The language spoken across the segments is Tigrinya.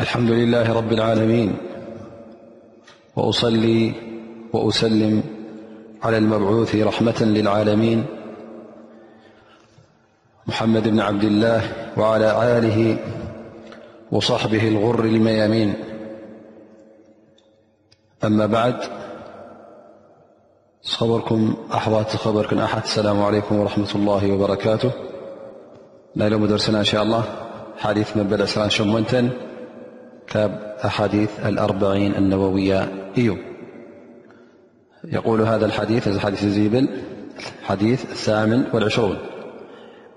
الحمد لله رب العالمين وأصلي وأسلم على المبعوث رحمة للعالمين محمد بن عبد الله وعلى آله وصحبه الغر الميامين أما بعد صخبركم أح خبرك أح السلام عليكم ورحمة الله وبركاته لالوم درسنا إن شاء الله حديث من بأ سرانشمنة أحايث الأرعين النوويةيقول هذا الثث زيليثاامنوالن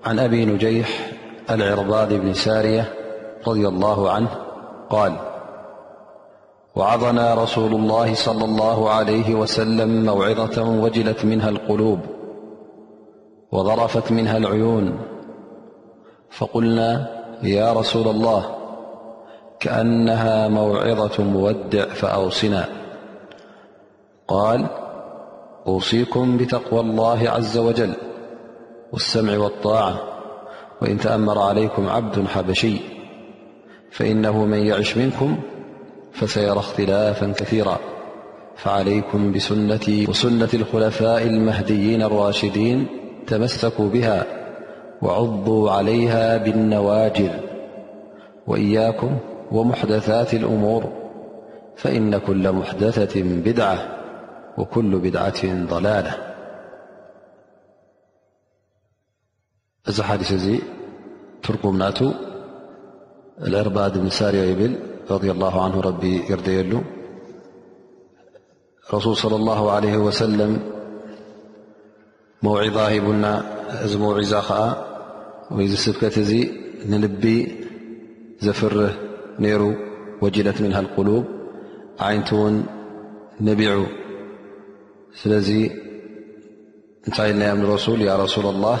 عن أبي نجيح العرباد بن سارية - رضي الله عنه - قال وعظنا رسول الله - صلى الله عليه وسلم - موعظة وجلت منها القلوب وضرفت منها العيون فقلنا يا رسول الله كأنها موعظة مودع فأوصنا قال أصيكم بتقوى الله عز وجل والسمع والطاعة وإن تأمر عليكم عبد حبشي فإنه من يعش منكم فسيرى اختلافا كثيرا فعليكم وسنة الخلفاء المهديين الراشدين تمسكوا بها وعضوا عليها بالنواجذ وإياكم ومحدثات الأمور فإن كل محدثة بدعة وكل بدعة ضلالة حدثي تركمنات العرباد بن سار يبل رضي الله عنه ر يريله ረሱል صለ ላሁ ለ ወሰለም መውዒዛ ሂቡና እዚ መውዒዛ ከዓ ወይ እዚ ስብከት እዚ ንልቢ ዘፍርህ ነይሩ ወጅለት ምንሃ ቁሉብ ዓይንት ውን ነቢዑ ስለዚ እንታይ ኢልናዮም ንረሱል ያ ረሱላ ላህ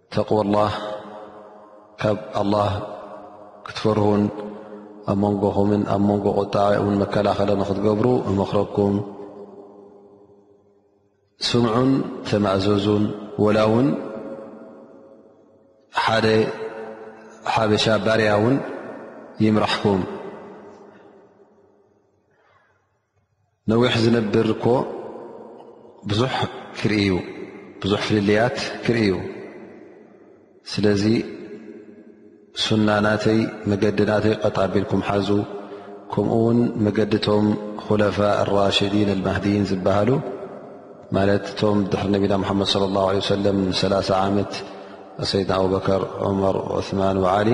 ተቅዋላህ ካብ ኣላህ ክትፈርሁን ኣብ መንጎኹምን ኣብ መንጎ ቁጣዕኡን መከላኸለ ንክትገብሩ እመኽረኩም ስምዑን ተማእዘዙን ወላ እውን ሓደ ሓበሻ ባርያ እውን ይምራሕኩም ነዊሕ ዝነብር እኮ ብዙሕ ክርእዩ ብዙሕ ፍልልያት ክርእዩ ስለዚ ሱና ናተይ መገዲ ናተይ ቀጣቢልኩም ሓዙ ከምኡ ውን መገዲ ቶም ኮለፋ ራሽዲን ኣልማህዲይን ዝበሃሉ ማለት እቶም ድሕሪ ነቢና ሓመድ ለ ላ ሰለ ሰላ ዓመት ሰይድና ኣቡበከር ዑመር ዑስማን ዓሊ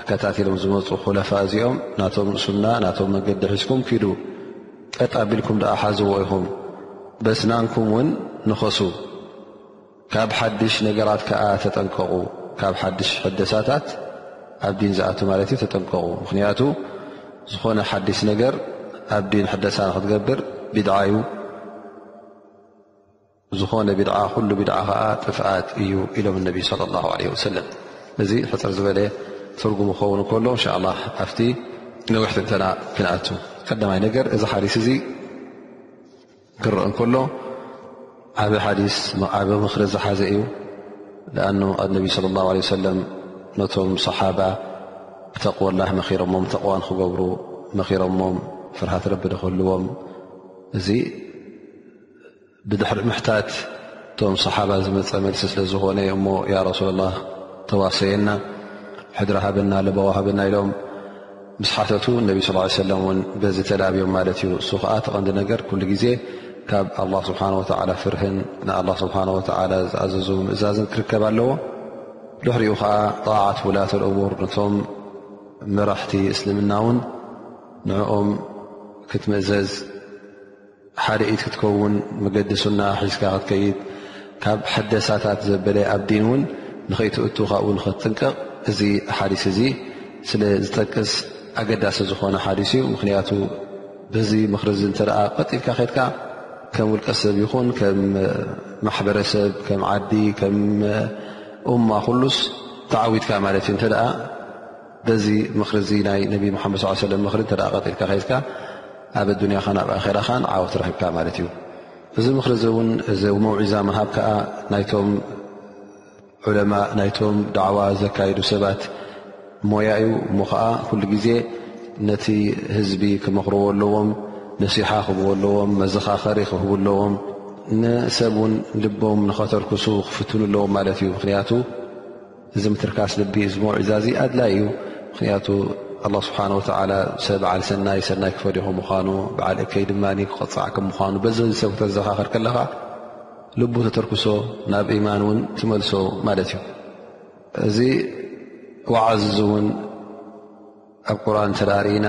ኣከታቲሎም ዝመፁ ኩለፋ እዚኦም ናቶም ሱና ናቶም መገዲ ሒዝኩም ኪዱ ቀጥ ኣቢልኩም ድኣ ሓዝዎ ኢኹም በስናንኩም እውን ንኸሱ ካብ ሓድሽ ነገራት ከዓ ተጠንቀቑ ካብ ሓድሽ ሕደሳታት ኣብ ዲን ዝኣቱ ማለት እዩ ተጠንቀቑ ምክንያቱ ዝኾነ ሓድሽ ነገር ኣብ ዲን ሕደሳ ንክትገብር ቢድዓ እዩ ዝኾነ ቢድዓ ኩሉ ቢድዓ ኸዓ ጥፍኣት እዩ ኢሎም ነቢ ለ ላ ለ ወሰለም እዚ ሕፅር ዝበለ ትርጉም ክኸውን ከሎ እንሻ ላ ኣብቲ ነዊሕ ትንተና ክንኣቱ ቀዳማይ ነገር እዚ ሓዲስ እዚ ክረአ ከሎ ዓብ ሓዲስ ዓብ ምኽሪ ዝሓዘ እዩ ኣኑ ኣነቢ ለ ላ ለ ሰለም ነቶም ሰሓባ ብተቕወላ መኺሮሞም ተቕዋን ክገብሩ መኺሮሞም ፍርሃት ረቢ ድክህልዎም እዚ ብድሕሪ ምሕታት እቶም ሰሓባ ዝመፀ መልሲ ስለ ዝኾነ እሞ ያ ረሱላ ላ ተዋሰየና ሕድሪ ሃበና ለበዋ ሃበና ኢሎም ምስ ሓተቱ ነቢ ስ ሰለ ን በዚ ተላብዮም ማለት እዩ እሱ ከዓ ተቐንዲ ነገር ኩሉ ግዜ ካብ ኣላ ስብሓን ወተላ ፍርህን ንኣላ ስብሓን ወተላ ዝኣዘዙ ምእዛዝን ክርከብ ኣለዎ ድሕሪኡ ከዓ ጣዓት ውላት ልእሙር ነቶም መራሕቲ እስልምና እውን ንዕኦም ክትምእዘዝ ሓደ ኢድ ክትከውን መገዲ ሱና ሒዝካ ክትከይድ ካብ ሕደሳታት ዘበለ ኣብ ዲን እውን ንኸይትእቱ ካብኡ ንኸትጥንቀቕ እዚ ሓዲስ እዚ ስለ ዝጠቅስ ኣገዳሲ ዝኾነ ሓዲስ እዩ ምክንያቱ በዚ ምክሪ እዚ እተ ቀጢልካ ከትካ ከም ውልቀሰብ ይኹን ከም ማሕበረሰብ ከም ዓዲ ከም እማ ኩሉስ ተዓዊትካ ማለት እዩ እተ በዚ ምክሪ እዚ ናይ ነቢ ሙሓመድ ስ ሰለም ምክሪ እተ ቀጢልካ ከይልካ ኣብ ኣዱንያኻን ኣብ ኣራኻን ዓወት ረክብካ ማለት እዩ እዚ ምክሪ እዚ እውን እዚ መውዒዛ ምሃብ ከዓ ናይቶም ዑለማ ናይቶም ዳዕዋ ዘካይዱ ሰባት ሞያ እዩ እሞ ከዓ ኩሉ ግዜ ነቲ ህዝቢ ክመክርዎ ኣለዎም ነሲሓ ክህብዎ ኣለዎም መዘኻኸሪ ክህቡ ኣለዎም ንሰብ እውን ልቦም ንኸተርክሱ ክፍትኑ ኣለዎም ማለት እዩ ምክንያቱ እዚ ምትርካስ ልቢ እዚ መውዒዛ እዚ ኣድላይ እዩ ምክንያቱ ኣላ ስብሓን ወተላ ሰብ በዓል ሰናይ ሰናይ ክፈድኹ ምኳኑ በዓል እከይ ድማ ክቐፃዕ ከም ምኳኑ በዘ ሰብ ክተዘኻኸር ከለኻ ልቡ ተተርክሶ ናብ ኢማን እውን ትመልሶ ማለት እዩ እዚ ዋዓዝ እዚ እውን ኣብ ቁርን ተዳርእና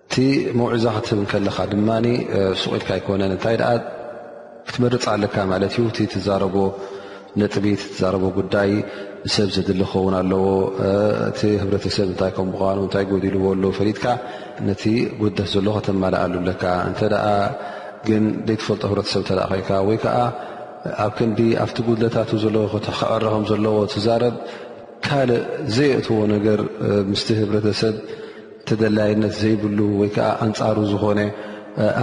እቲ መውዒዛ ክትህብ ከለኻ ድማ ሱቕ ኢልካ ኣይኮነን እንታይ ደኣ ክትመርፅ ኣለካ ማለት እዩ እቲ ትዛረቦ ነጥቢ ትዛረቦ ጉዳይ ንሰብ ዘድሊ ክኸውን ኣለዎ እቲ ህብረተሰብ እንታይ ከም ምኑ እንታይ ጎዲልዎ ኣሎ ፈሊጥካ ነቲ ጎደት ዘሎ ከተማልኣሉ ኣለካ እንተ ግን ዘይትፈልጦ ህብረተሰብ እተ ኮይካ ወይ ከዓ ኣብ ክንዲ ኣብቲ ጉድለታቱ ዘለ ክዕረ ከም ዘለዎ ትዛረብ ካልእ ዘየእትዎ ነገር ምስቲ ህብረተሰብ ተደላይነት ዘይብሉ ወይ ከዓ ኣንፃሩ ዝኾነ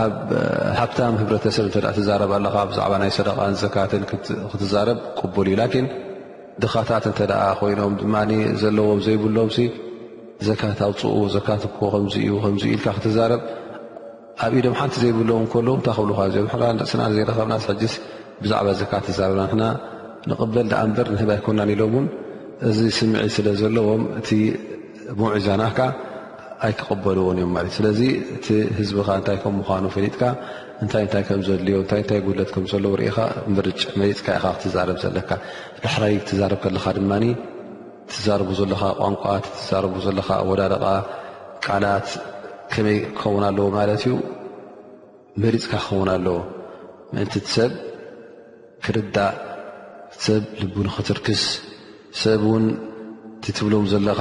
ኣብ ሃብታም ህብረተሰብ እተ ትዛረብ ኣለኻ ብዛዕባ ናይ ሰደቃን ዘካትን ክትዛረብ ቅቡል እዩ ላኪን ድኻታት እንተ ኮይኖም ድማ ዘለዎም ዘይብሎም ዘካት ኣውፅኡ ዘካት እኮ ከምዚ እዩ ከምዚ ኢልካ ክትዛረብ ኣብ ኢዶም ሓንቲ ዘይብለዎም ከለዉ እንታይ ክብሉኻ እዚኦም ሕራን ርእስና ዘይረኸብናስ ሕጅስ ብዛዕባ ዘካት ትዛረብና ንሕና ንቕበል ደኣ እምበር ንህብ ኣይኮናን ኢሎም እውን እዚ ስምዒት ስለ ዘለዎም እቲ መውዒዛ ናካ ኣይክቕበልዎን እዮም ማለት ስለዚ እቲ ህዝብኻ እንታይ ከም ምዃኑ ፈሊጥካ እንታይ እንታይ ከም ዘድልዮ እንታይ እንታይ ጉድለት ከም ዘለዎ ርኢኻ ምርጭ መሪፅካ ኢኻ ክትዛረብ ዘለካ ዳሕራይ ትዛረብ ከለኻ ድማ ትዛረቡ ዘለኻ ቋንቋ ትዛረቡ ዘለኻ ኣወዳድቓ ቃላት ከመይ ክኸውን ኣለዎ ማለት እዩ መሪፅካ ክኸውን ኣለዎ ምእንቲ ሰብ ክርዳእ ሰብ ልቡ ንክትርክስ ሰብ እውን ትትብሎም ዘለኻ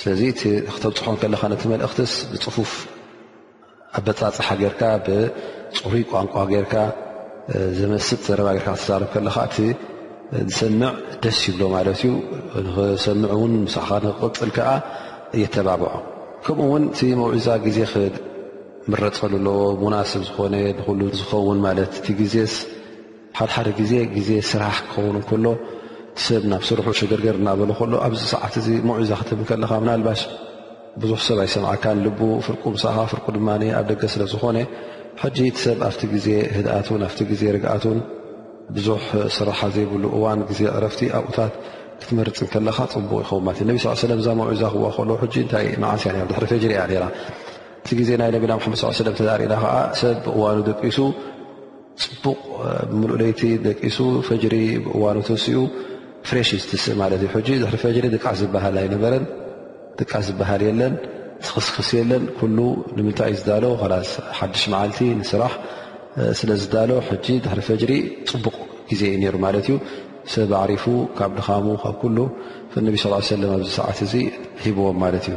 ስለዚ እቲ ክተብፅሖ ከለኻ ነቲ መልእኽትስ ብፅፉፍ ኣበፃፅሓ ጌርካ ብፅሩይ ቋንቋ ጌርካ ዘመስጥ ዘረባ ጌርካ ክትዛረብ ከለኻ እቲ ዝሰምዕ ደስ ይብሎ ማለት እዩ ንክሰምዕ እውን ምሳኻ ንክቅፅል ከዓ የተባብዖ ከምኡ እውን እቲ መውዒዛ ግዜ ክምረፀሉ ኣለዎ ሙናስብ ዝኾነ ንኩሉ ዝኸውን ማለት እቲ ግዜስ ሓድሓደ ግዜ ግዜ ስራሕ ክኸውን እንከሎ ሰብ ናብ ስርሑ ሽግርገር እናበለ ከሎ ኣብዚ ሰዓት እዚ መዒዛ ክትህብ ከለካ ምናልባሽ ብዙሕ ሰብ ኣይሰምዓካን ልቡ ፍርቁ ምሳኻ ፍርቁ ድማ ኣብ ደገ ስለ ዝኾነ ሕጂ እቲ ሰብ ኣብቲ ግዜ ህድኣቱን ኣብቲ ግዜ ርግኣቱን ብዙሕ ስራሓ ዘይብሉ እዋን ግዜ ዕረፍቲ ኣብኡታት ክትመርፅ ከለኻ ፅቡቕ ይኸውን ማለት እዩ ነቢ ስ ሰለም እዛ መዒዛ ክዋ ከሎ ሕጂ እንታይ መዓስ እያ ራ ድሕሪ ፈጅሪ እያ ነራ እቲ ግዜ ናይ ነቢና ሓመድ ሰለም ተዛሪእና ከዓ ሰብ ብእዋኑ ደቂሱ ፅቡቕ ብምሉእ ለይቲ ደቂሱ ፈጅሪ ብእዋኑ ተሲኡ ፍሬሽ እዩ ዝትስእ ማለት እዩ ሕጂ ድሕሪ ፈጅሪ ድቃስ ዝበሃል ኣይነበረን ድቃስ ዝበሃል የለን ትኽስክስ የለን ኩሉ ንምንታይ እዩ ዝዳሎ ላስ ሓድሽ መዓልቲ ንስራሕ ስለ ዝዳሎ ሕጂ ድሕሪ ፈጅሪ ፅቡቕ ግዜ እዩ ነይሩ ማለት እዩ ሰብ ኣዕሪፉ ካብ ድኻሙ ካብ ኩሉ ነቢ ስ ሰለም ኣብዚ ሰዓት እዚ ሂብዎም ማለት እዩ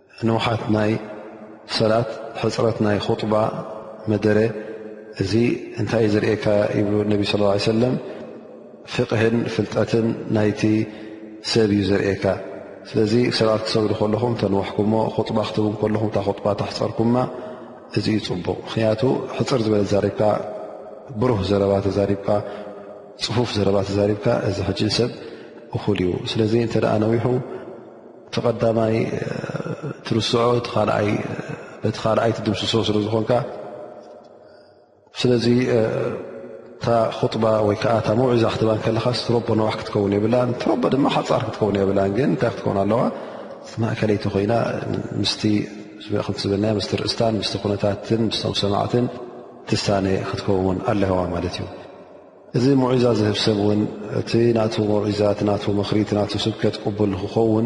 ንውሓት ናይ ሰላት ሕፅረት ናይ ኹጥባ መደረ እዚ እንታይ እዩ ዝርእካ ይብሉ ነቢ ስ ሰለም ፍቕህን ፍልጠትን ናይቲ ሰብ እዩ ዝርእካ ስለዚ ሰላት ክሰግዱ ከለኹም ተንዋሕኩሞ ኹጥባ ክትቡ ከለኹም እታ ኹጥባ ተሕፀርኩማ እዚ እዩ ፅቡቕ ምክንያቱ ሕፅር ዝበለ ተዛሪብካ ብሩህ ዘረባ ተዛሪብካ ፅፉፍ ዘረባ ተዛሪብካ እዚ ሕጂ ሰብ እኹል እዩ ስለዚ እንተ ነዊሑ እቲ ቀዳማይ ትርስዖ እቲ ካኣይ በቲ ካልኣይ ትድምስሶ ስለ ዝኾንካ ስለዚ እታ ክጥባ ወይ ከዓ እታ መውዒዛ ክትባ ከለካ ስትሮቦ ነዋሕ ክትከውን የብላ ትሮቦ ድማ ሓፃር ክትከውን የብላ ግን እንታይ ክትከውን ኣለዋ ማእከለይቲ ኮይና ምስ ከምቲ ዝበልናዮ ምስ ርእስታን ምስ ኩነታትን ምስቶም ሰማዕትን ትሳነ ክትከውን ኣለዋ ማለት እዩ እዚ ሙዒዛ ዝህብ ሰብ እውን እቲ ናቱ ሙዒዛ እቲ ናቱ ምክሪ እቲ ናቱ ስብከት ቅቡል ንክኸውን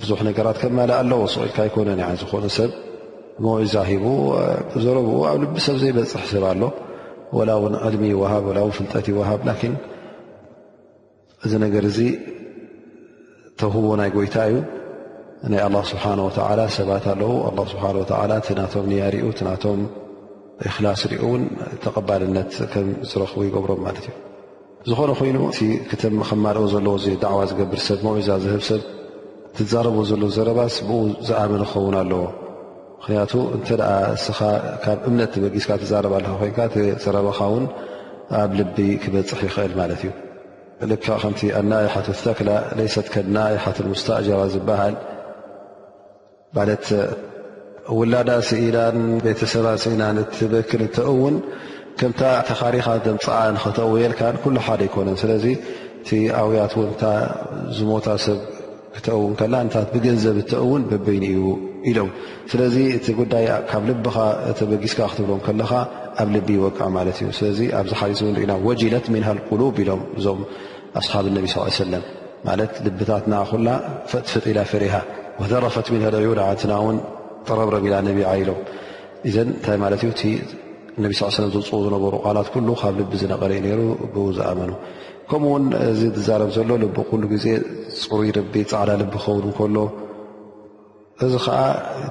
ብዙሕ ነገራት ከማልእ ኣለዎ ስቂልካ ኣይኮነን ን ዝኾነ ሰብ ሙዒዛ ሂቡ ዘረብኡ ኣብ ልቢ ሰብ ዘይበፅሕ ሰብ ኣሎ ወላ እውን ዕልሚ ይወሃብ ወላ ውን ፍልጠት ይወሃብ ላኪን እዚ ነገር እዚ ተውህቦ ናይ ጎይታ እዩ ናይ ኣላ ስብሓን ወተላ ሰባት ኣለዉ ኣ ስብሓ ወላ እቲ ናቶም ንያርኡ እቲ ናቶም እክላስ ሪኡ እውን ተቐባልነት ከም ዝረኽቡ ይገብሮም ማለት እዩ ዝኾነ ኮይኑ እቲ ከማልኦ ዘለዎ ዚ ዳዕዋ ዝገብር ሰብ መዒዛ ዝህብ ሰብ ትዛረቦ ዘሎ ዘረባስ ብኡ ዝኣምን ክኸውን ኣለዎ ምክንያቱ እንተ እስኻ ካብ እምነት ተበጊስካ ትዛረብ ኣለካ ኮይንካ ዘረባኻ ውን ኣብ ልቢ ክበፅሕ ይኽእል ማለት እዩ ልካ ከምቲ ኣናኢሓት ተክላ ለይሰት ከናኢሓት ሙስታእጀራ ዝበሃል ማለት ውላዳ ስኢናን ቤተሰባ ስኢናን እትበክል እተእውን ከምታ ተኻሪኻ ደምፅዓ ንኸተእውየልካ ኩሉ ሓደ ኣይኮነን ስለዚ እቲ ኣውያት ውን ዝሞታ ሰብ ክተእውን ከላ ንታት ብገንዘብ እተእውን በበይኑ እዩ ኢሎም ስለዚ እቲ ጉዳይ ካብ ልብኻ ተበጊስካ ክትብሎም ከለኻ ኣብ ልቢ ይወቃ ማለት እዩ ስለዚ ኣብዚ ሓሊት እውን ርኢና ወጅለት ምንሃል ቁሉብ ኢሎም እዞም ኣስሓብ ነቢ ስ ሰለም ማለት ልብታትና ኩላ ፈጥፍጥ ኢላ ፈሪሃ ወዘረፈት ምንሃል ዕዩድ ዓድትና እውን ጥረብረብ ኢላ ነቢ ዓይሎም እዘን እንታይ ማለት እዩ እቲ ነቢ ስ ሰለም ዘውፅኡ ዝነበሩ ቃላት ኩሉ ካብ ልቢ ዝነቐለ ዩ ነይሩ ብኡ ዝኣመኑ ከምኡ ውን እዚ ዝዛረብ ዘሎ ልቢ ኩሉ ግዜ ፅሩይ ልቢ ፃዕዳ ልቢ ክኸውን እንከሎ እዚ ከዓ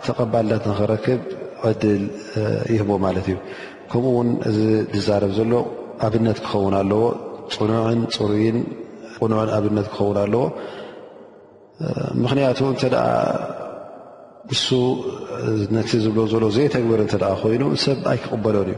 ተቐባልነት ንክረክብ ዕድል ይህቦ ማለት እዩ ከምኡ ውን እዚ ዝዛረብ ዘሎ ኣብነት ክኸውን ኣለዎ ፅኑዕን ፅሩይን ቁኑዕን ኣብነት ክኸውን ኣለዎ ምክንያቱ እንተ ንሱ ነቲ ዝብሎ ዘሎ ዘይተግብር እንተ ኮይኑ ሰብ ኣይክቕበሎን እዩ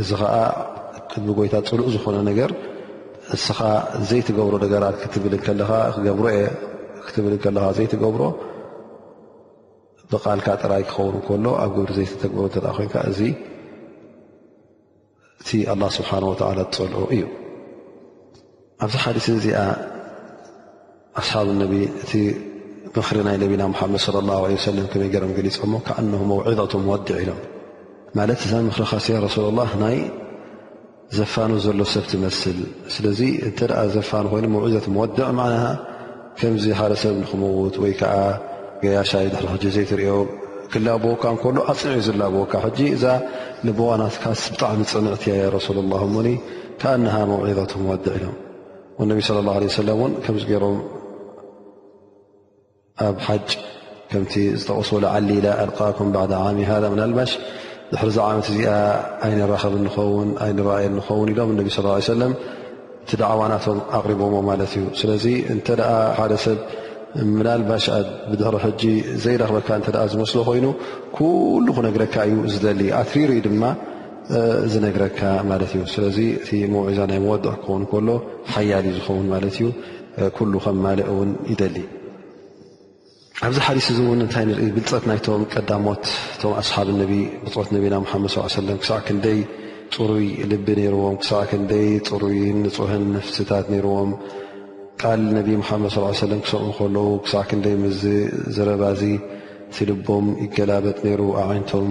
እዚ ኸዓ ቅድሚ ጎይታ ፅሉእ ዝኾነ ነገር እስኻ ዘይትገብሮ ነገራት ክትብል ከለኻ ክገብሮ እየ ክትብል ከለኻ ዘይትገብሮ ብቃልካ ጥራይ ክኸውን ከሎ ኣብ ግብሪ ዘይተተግበሩ እተ ኮይንካ እዚ እቲ ኣላ ስብሓን ወተላ ዝፀልዑ እዩ ኣብዚ ሓዲስ እዚኣ ኣስሓብ ነቢ እቲ ምኽሪ ናይ ነቢና ሙሓመድ ለ ላ ለ ሰለም ከመይ ገይሮም ገሊፆሞ ከኣ ን መውዒዘቱ መወድዕ ኢሎም ማለት እዛ ምኽሪ ካስያ ረሱሉ ላ ናይ ዘፋኑ ዘሎ ሰብ ትመስል ስለዚ እንተ ዘፋኑ ኮይኑ መውዒዘት መወድዕ ማዓና ከምዚ ሓደ ሰብ ንክመውት ወይ ከዓ ገያሻይ ድሕሪ ሕጂ ዘይትሪኦ ክላበወካ እንከሎ ኣፅኒዑ ዝላበወካ ሕጂ እዛ ልበዋናትካስ ብጣዕሚ ፅንዕቲ እያ ረሱሉ ላ እሞኒ ከኣናሃ መውዒዘት መወድዕ ኢሎም ነቢ ስለ ላ ለ ሰለም እውን ከምዚ ገይሮም ኣብ ሓጅ ከምቲ ዝጠቐስዎ ላዓሊላ ኣልቃኩም ባዕዳ ዓሚ ሃ ምናልባሽ ድሕሪዚ ዓመት እዚኣ ኣይንራኸብ ንኸውን ኣይንረኣየ ንኸውን ኢሎም እነቢ ስ ሰለም እቲ ዳዕዋ ናቶም ኣቕሪቦሞ ማለት እዩ ስለዚ እንተ ሓደ ሰብ ምናልባሽ ብድሕሪ ሕጂ ዘይረኽበካ እተ ዝመስሎ ኮይኑ ኩሉ ክነግረካ እዩ ዝደሊ ኣትሪሩ እዩ ድማ ዝነግረካ ማለት እዩ ስለዚ እቲ መውዒዛ ናይ መወድዕ ክኸውን ከሎ ሓያል እዩ ዝኸውን ማለት እዩ ኩሉ ከም ማልእ እውን ይደሊ ኣብዚ ሓዲስ እዚ እውን እንታይ ንርኢ ብልፀት ናይቶም ቀዳሞት እቶም ኣስሓብ ነቢ ብፆት ነቢና ሙሓመድ ስ ሰለም ክሳዕ ክንደይ ፅሩይ ልቢ ነይርዎም ክሳዕ ክንደይ ፅሩይን ንፁህን ነፍሲታት ነይርዎም ቃል ነቢ ሙሓመድ ስ ሰለም ክሰምዑ ከለዉ ክሳዕ ክንደይ ምዝ ዝረባ እዚ እቲ ልቦም ይገላበጥ ነይሩ ኣዓይነቶም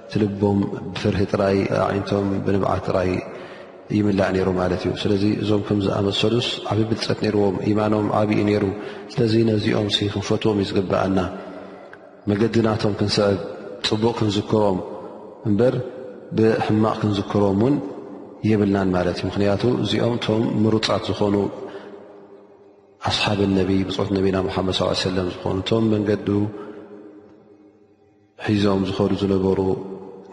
እቲ ልቦም ብፍርሂ ጥራይ ኣዒንቶም ብንብዓት ጥራይ ይምላእ ነይሩ ማለት እዩ ስለዚ እዞም ከም ዝኣመሰሉስ ዓብ ብልፀት ነይርዎም ኢማኖም ዓብ ዩ ነይሩ ስለዚ ነዚኦም ሲ ክንፈትዎም እዩ ዝግብኣና መገዲ ናቶም ክንስዕብ ፅቡቕ ክንዝክሮም እምበር ብሕማቕ ክንዝክሮም እውን የብልናን ማለት እዩ ምክንያቱ እዚኦም እቶም ምሩፃት ዝኾኑ ኣስሓብ ነቢ ብፆት ነቢና ሙሓመድ ስ ሰለም ዝኾኑ እቶም መንገዱ ሒዞም ዝኸዱ ዝነበሩ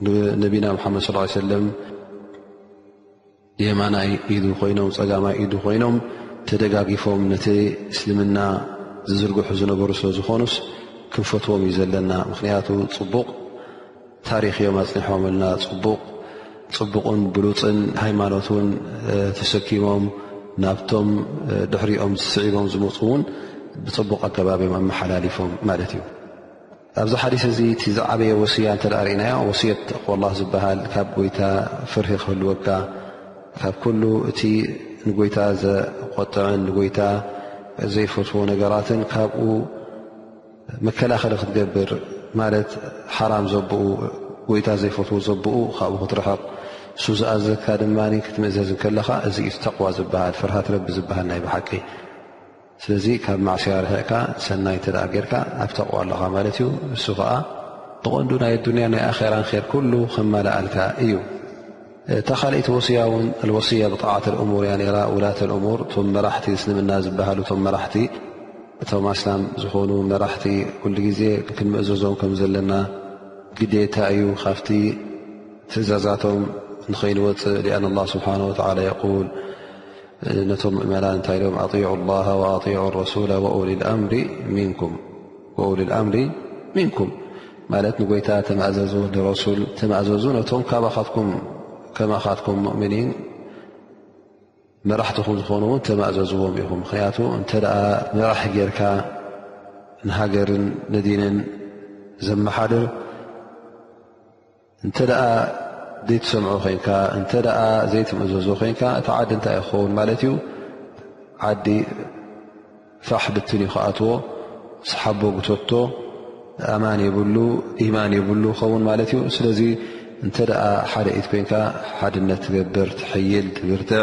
ንነቢና ምሓመድ ስ ሰለም የማናይ ኢዱ ኮይኖም ፀጋማይ ኢዱ ኮይኖም ተደጋጊፎም ነቲ እስልምና ዝዝርግሑ ዝነበሩ ስለ ዝኾኑስ ክንፈትዎም እዩ ዘለና ምክንያቱ ፅቡቕ ታሪክ እዮም ኣፅኒሖምልና ፅቡቕ ፅቡቕን ብሉፅን ሃይማኖት ውን ተሰኪሞም ናብቶም ድሕሪኦም ዝስዒቦም ዝመፁ እውን ብፅቡቕ ኣገባብ እዮም ኣመሓላሊፎም ማለት እዩ ኣብዚ ሓዲስ እዚ እቲ ዝዓበየ ወስያ እንተ ርእናዮ ወስየት ተቅዋላህ ዝበሃል ካብ ጎይታ ፍርሂ ክህልወካ ካብ ኩሉ እቲ ንጎይታ ዘቆጥዕን ንጎይታ ዘይፈትዎ ነገራትን ካብኡ መከላኸሊ ክትገብር ማለት ሓራም ዘብኡ ጎይታ ዘይፈትዎ ዘብኡ ካብኡ ክትርሕቕ እሱ ዝኣዘካ ድማ ክትምእዘዝ ከለኻ እዚ እዩ ተቕዋ ዝበሃል ፍርሃት ረቢ ዝበሃል ናይ ብሓቂ ስለዚ ካብ ማዕስያ ርሒዕካ ሰናይ እተ ገርካ ኣብ ተቕዋ ኣለኻ ማለት እዩ እሱ ከዓ ብቐንዱ ናይ ኣዱንያ ናይ ኣኼራን ር ኩሉ ክመላኣልካ እዩ እታ ካልእቲ ወስያ ውን ኣልወስያ ብጣዓት ልእሙር እያ ነራ ውላት ልእሙር እቶም መራሕቲ እስልምና ዝበሃሉ እቶም መራሕቲ እቶም ኣስላም ዝኾኑ መራሕቲ ኩሉ ግዜ ክንምእዘዞም ከም ዘለና ግዴታ እዩ ካብቲ ትእዛዛቶም ንኸይንወፅእ ሊኣን ላ ስብሓን ወላ የቁል ነቶም ምእመናን እንታይ ኢሎም ኣጢዑ ላሃ ወኣጢዑ ረሱላ ወኡሊ ልኣምሪ ሚንኩም ወኡሊ ልኣምሪ ሚንኩም ማለት ንጎይታ ተማእዘዙ ንረሱል ተማእዘዙ ነቶም ካባኻትኩም ከማኻትኩም ሙእምኒን መራሕትኹም ዝኾኑ እውን ተማእዘዝዎም ኢኹም ምክንያቱ እንተ ደኣ መራሕ ጌርካ ንሃገርን ንዲንን ዘመሓድር እንተ ዘይትሰምዖ ኮንካ እንተ ዘይትምእዘዞ ኮንካ እቲ ዓዲ እንታይ ዩ ክኸውን ማለት እዩ ዓዲ ፋሕ ብትን ዩ ክኣትዎ ሰሓቦ ጉተቶ ኣማን የብሉ ኢማን የብሉ ክኸውን ማለት እዩ ስለዚ እንተ ሓደ ኢት ኮንካ ሓድነት ትገብር ትሕይል ትብርትዕ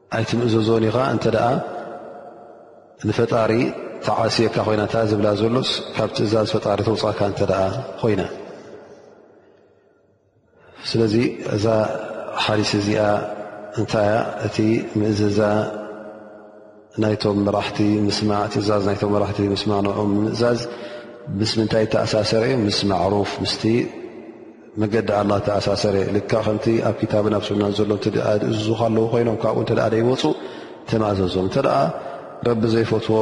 ኣይትምእዘዞን ኢኻ እንተ ንፈጣሪ ተዓስየካ ኮይና እታ ዝብላ ዘሎስ ካብ ትእዛዝ ፈጣሪ ተውፃካ እንተ ኮይና ስለዚ እዛ ሓዲስ እዚኣ እንታይ እያ እቲ ምእዝዛ ናይቶም መራሕቲ ምስማዕ ትእዛዝ ናይቶም መራሕቲ ምስማዕ ንኦም ምእዛዝ ምስ ምንታይ ተኣሳሰረ እዩ ምስ ማዕሩፍ ምስ መገዲ ኣላ ተኣሳሰረ ልካ ከምቲ ኣብ ክታብን ኣብ ሱናን ዘሎ እተ እዝዙካ ኣለዉ ኮይኖም ካብኡ እተ ዘይወፁ ተማእዘዞም እተ ረቢ ዘይፈትዎ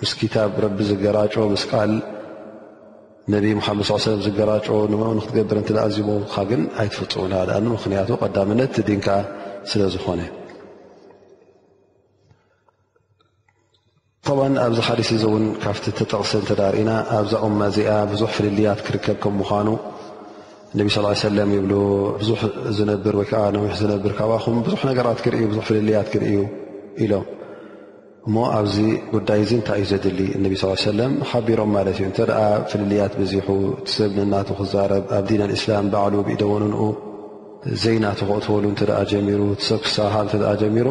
ምስ ክታብ ረቢ ዝገራጮ ምስ ቃል ነቢ ሓመድ ስ ሰለም ዝገራጮ ን ንክትገብር እተ ኣዚሞካ ግን ኣይትፍፅሙን ኣ ምክንያቱ ቀዳምነት ትድንካ ስለ ዝኾነ ጠብዓን ኣብዚ ሓዲስ እዚ እውን ካብቲ ተጠቕሰ እንተዳርእና ኣብዛ እማ እዚኣ ብዙሕ ፍልልያት ክርከብ ከም ምዃኑ ነቢ ስ ሰለም ይብሉ ብዙሕ ዝነብር ወይከዓ ነዊሕ ዝነብር ካብኣኹም ብዙሕ ነገራት ክርኢ ብዙ ፍልልያት ክርኢ ዩ ኢሎም እሞ ኣብዚ ጉዳይ እዚ እንታይ እዩ ዘድሊ እነቢ ስ ሰለም ሓቢሮም ማለት እዩ እንተ ፍልልያት ብዚሑ ሰብ ንናቱ ክዛረብ ኣብ ዲን ኣልእስላም ባዕሉ ብኢደወንንኡ ዘይናቱ ክቕትወሉ እተ ጀሚሩ ሰብ ክሳሓ እተ ጀሚሩ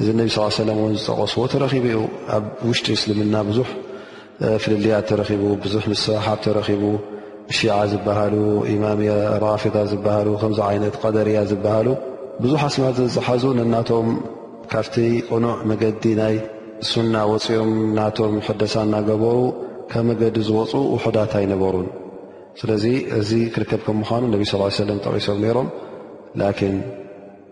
እዚ ነቢ ስ ሰለም እውን ዝጠቐስዎ ተረኺቡ እዩ ኣብ ውሽጢ እስልምና ብዙሕ ፍልልያት ተረኺቡ ብዙሕ ምስሕሓብ ተረኺቡ ሺዓ ዝበሃሉ ኢማምያ ራፊዳ ዝበሃሉ ከምዚ ዓይነት ቀደርያ ዝበሃሉ ብዙሕ ኣስማት ዝሓዙ ነናቶም ካብቲ ቅኑዕ መገዲ ናይ ሱና ወፂኦም ናቶም ሕደሳ እናገበሩ ካብ መገዲ ዝወፁ ውሑዳት ኣይነበሩን ስለዚ እዚ ክርከብ ከም ምዃኑ ነቢ ስ ሰለም ጠቂሶም ነይሮም ላኪን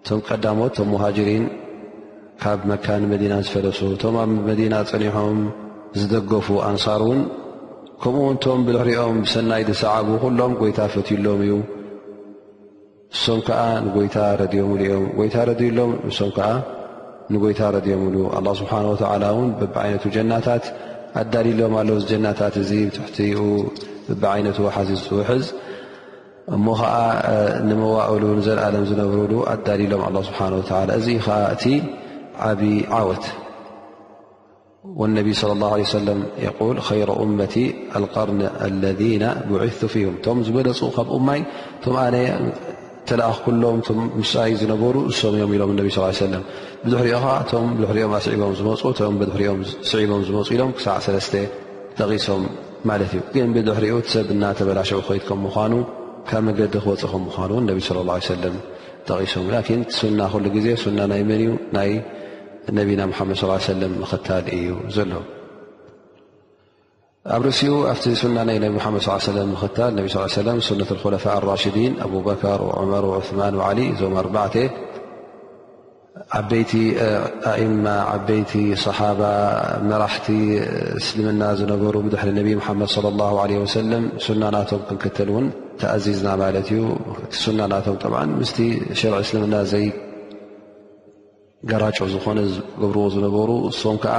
እቶም ቀዳሞት እቶም ሙሃጅሪን ካብ መካ ንመዲና ዝፈለሱ እቶም ኣብ መዲና ፀኒሖም ዝደገፉ ኣንሳር እውን ከምኡ ውን እቶም ብድሕሪኦም ብሰናይ ዝሰዓቡ ኩሎም ጎይታ ፈትዩሎም እዩ እሶም ከዓ ንጎይታ ረድዮምሉ እዮም ጎይታ ረድዩሎም እሶም ከዓ ንጎይታ ረድዮምሉ ኣላ ስብሓን ወተላ እውን ብብዓይነቱ ጀናታት ኣዳልሎም ኣሎ ጀናታት እዚ ትሕቲኡ ብብዓይነቱ ሓዚ ዝትውሕዝ እሞ ኸዓ ንመዋእሉ ንዘለኣለም ዝነብሩሉ ኣዳሊሎም ኣላ ስብሓን ወተላ እዚ ኸዓ እቲ ዓብ ዓወት ወነቢ ለ ላ ሰለም የል ኸይሮ እመቲ ኣልቀርኒ ኣለذና ብዒቱ ፊሁም እቶም ዝበለፁ ካብ እማይ እቶም ኣነ ተለኣኽኩሎም ቶም ምስይ ዝነበሩ እሶም እዮም ኢሎም ነቢ ስ ሰለም ብድሕሪኦ ኸዓ እቶም ብድሕሪኦም ኣስዒቦም ዝመፁ እቶም ብድሕሪኦም ስዒቦም ዝመፁ ኢሎም ክሳዕ ሰለስተ ጠቒሶም ማለት እዩ ግን ብድሕሪኡ ሰብ እናተበላሸው ክኸይድ ከም ምኳኑ ካብ መገዲ ክወፅ ከም ምኳኑ ን ነቢ ስለ ላ ሰለም ጠቒሶም ላኪን ሱና ኩሉ ግዜ ሱና ናይ መን እዩ ናይ ነቢና ሓመድ ስ ሰለም ምኽታል እዩ ዘሎ ኣብ ርእሲኡ ኣብቲ ሱና ናይ ነቢ ሓመድ ስ ሰለ ምኽታል ነቢ ስ ሰለም ሱነት ኮለፋ ኣራሽዲን ኣቡበከር ዑመር ዑስማን ዓሊ እዞም ኣርባዕተ ዓበይቲ ኣእማ ዓበይቲ ሰሓባ መራሕቲ እስልምና ዝነበሩ ብድሕሪ ነቢ ሙሓመድ ለ ላ ለ ወሰለም ሱና ናቶም ክንክተል እውን ተኣዚዝና ማለት እዩ እቲ ሱና ናቶም ጠብ ምስቲ ሸርዒ እስልምና ዘይ ገራጮ ዝኾነ ዝገብርዎ ዝነበሩ እሶም ከዓ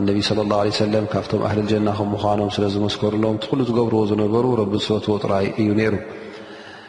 እነቢ ስለ ላ ለ ሰለም ካብቶም ኣህሊ ጀና ከም ምዃኖም ስለ ዝመስከርሎም እቲ ኩሉ ዝገብርዎ ዝነበሩ ረቢ ዝፈትዎ ጥራይ እዩ ነይሩ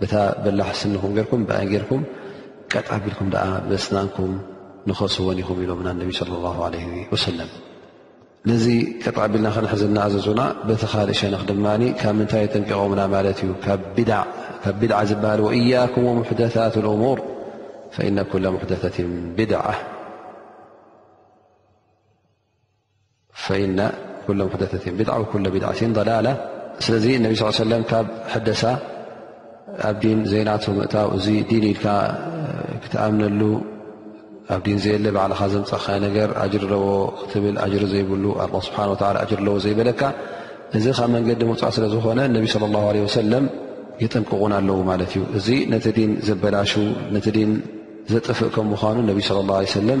በታ በላሕ ስንኹም ገርኩም ብኣይ ገርኩም ቀጥ ኣቢልኩም ደኣ በስናንኩም ንኸስወን ኢኹም ኢሎምና ነቢ ለ ላ ለ ወሰለም ነዚ ቀጥ ኣቢልና ክንሕዝ እናኣዘዙና በቲ ካልእ ሸነኽ ድማ ካብ ምንታይ የጠንቂቖምና ማለት እዩ ካብ ቢድዓ ዝበሃል ወእያኩም ሙሕደታት እሙር ፈኢነ ኩለ ሙሕደት ብድዓ ፈኢና ኩሎም ሕደተት እዮም ቢድዓ ኩሎ ቢድዓትን ላላ ስለዚ ነቢ ስ ሰለም ካብ ሕደሳ ኣብ ዲን ዘይናት ምእታው እዚ ዲን ኢልካ ክትኣምነሉ ኣብ ዲን ዘየለ ባዕልኻ ዘምፃካ ነገር ኣጅር ኣለዎ ክትብል ኣጅሪ ዘይብሉ ኣ ስብሓ ኣጅር ኣለዎ ዘይበለካ እዚ ካብ መንገዲ ምውፃእ ስለዝኾነ ነቢ ስለ ላ ለ ወሰለም የጠንቅቑን ኣለዉ ማለት እዩ እዚ ነቲ ዲን ዘበላሹ ነቲ ዲን ዘጥፍእ ከም ምኳኑ ነቢ ስለ ላ ሰለም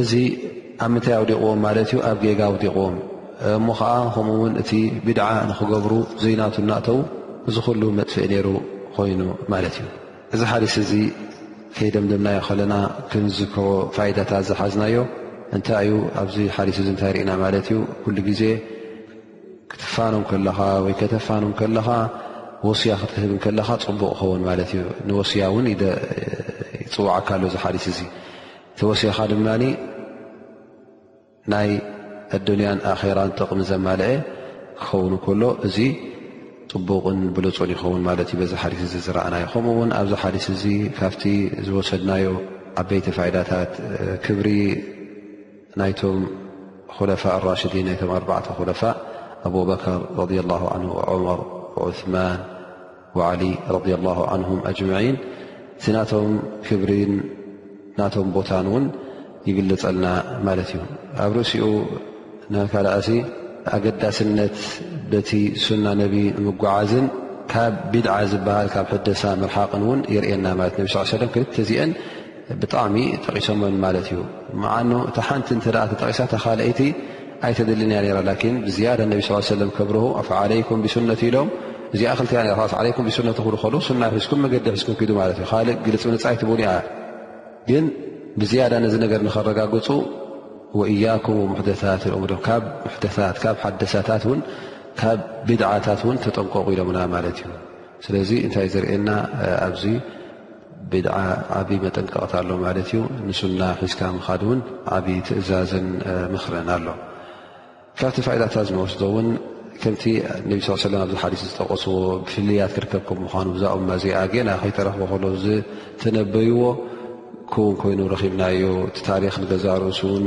እዚ ኣብ ምንታይ ኣውዲቕዎም ማለት እዩ ኣብ ጌጋ ኣውዲቕዎም እሞ ከዓ ከምኡ ውን እቲ ቢድዓ ንክገብሩ ዘይናቱ እናእተው እዚ ኩሉ መጥፍኢ ነይሩ ኮይኑ ማለት እዩ እዚ ሓዲስ እዚ ከይደምደምናዮ ከለና ክንዝክሮ ፋይዳታት ዝሓዝናዮ እንታይ እዩ ኣብዚ ሓዲስ እዚ እንታይ ርኢና ማለት እዩ ኩሉ ግዜ ክትፋኑ ከለኻ ወይ ከተፋኑ ከለኻ ወስያ ክትህብ ከለኻ ፅቡቕ ይኸውን ማለት እዩ ንወስያ እውን ይፅዋዓካ ኣሎ እዚ ሓዲስ እዚ ተወሲኻ ድማ ናይ ኣዱንያን ኣኼራን ጥቕሚ ዘማልአ ክኸውን ከሎ እዚ ጥቡቕን ብሉፁን ይኸውን ማለት እዩ በዚ ሓዲስ እዚ ዝረኣናዩ ከምኡ ውን ኣብዚ ሓዲስ እዚ ካብቲ ዝወሰድናዮ ዓበይቲ ፋይዳታት ክብሪ ናይቶም ኩለፋ ራሽዲን ናይቶም ኣርባዕተ ኩለፋእ ኣቡበከር ረ ላ ን ዑመር ዑስማን ወዓሊ ረድያ ላሁ ዓንሁም ኣጅመዒን እቲ ናቶም ክብሪን ናቶም ቦታን እውን ይግልፀልና ማለት እዩ ኣብ ርእሲኡ ናካልኣሲ ኣገዳስነት በቲ ሱና ነቢ ምጓዓዝን ካብ ቢድዓ ዝበሃል ካብ ሕደሳ ምርሓቕን እውን የርእየና ማለት ነቢ ስ ሰለም ክልተ እዚአን ብጣዕሚ ጠቂሶመን ማለት እዩ ምዓኑ እታ ሓንቲ እተ ተጠቂሳ እታ ካልኣይቲ ኣይተድልን እያ ነራ ላኪን ብዝያዳ ነቢ ስ ሰለም ከብርሁ ዓለይኩም ብሱነት ኢሎም እዚኣ ክልተ እያ ራ ዓለይኩም ብሱነት ክብሉ ከሉ ሱና ሒዝኩም መገዲ ሒዝኩም ክዱ ማለት እዩ ካልእ ግልፂ ምልፃ ኣይትብሉ እያ ግን ብዝያዳ ነዚ ነገር ንኸረጋግፁ ወእያኩም ሙሕደታት እምዶ ካብ ሙሕደታት ካብ ሓደሳታት ውን ካብ ብድዓታት ውን ተጠንቀቑ ኢሎምና ማለት እዩ ስለዚ እንታይ ዘርእየና ኣብዚ ቢድዓ ዓብይ መጠንቀቕታ ኣሎ ማለት እዩ። ንሱና ሒዝካ ምኻድ እውን ዓብይ ትእዛዝን ምኽርን ኣሎ። ካብቲ ፋይዳታት ዝንወስዶ እውን ከምቲ ነቢ ስ ሰለ ኣብዚ ሓዲስ ዝጠቀስዎ ብፍልያት ክርከብ ከም ምኳኑ ብዛእ እማ እዚኣ ገና ከይተረኽቦ ከሎ ዝተነበይዎ ክውን ኮይኑ ረኺብናዮ እቲ ታሪክ ንገዛእ ርእሱ እውን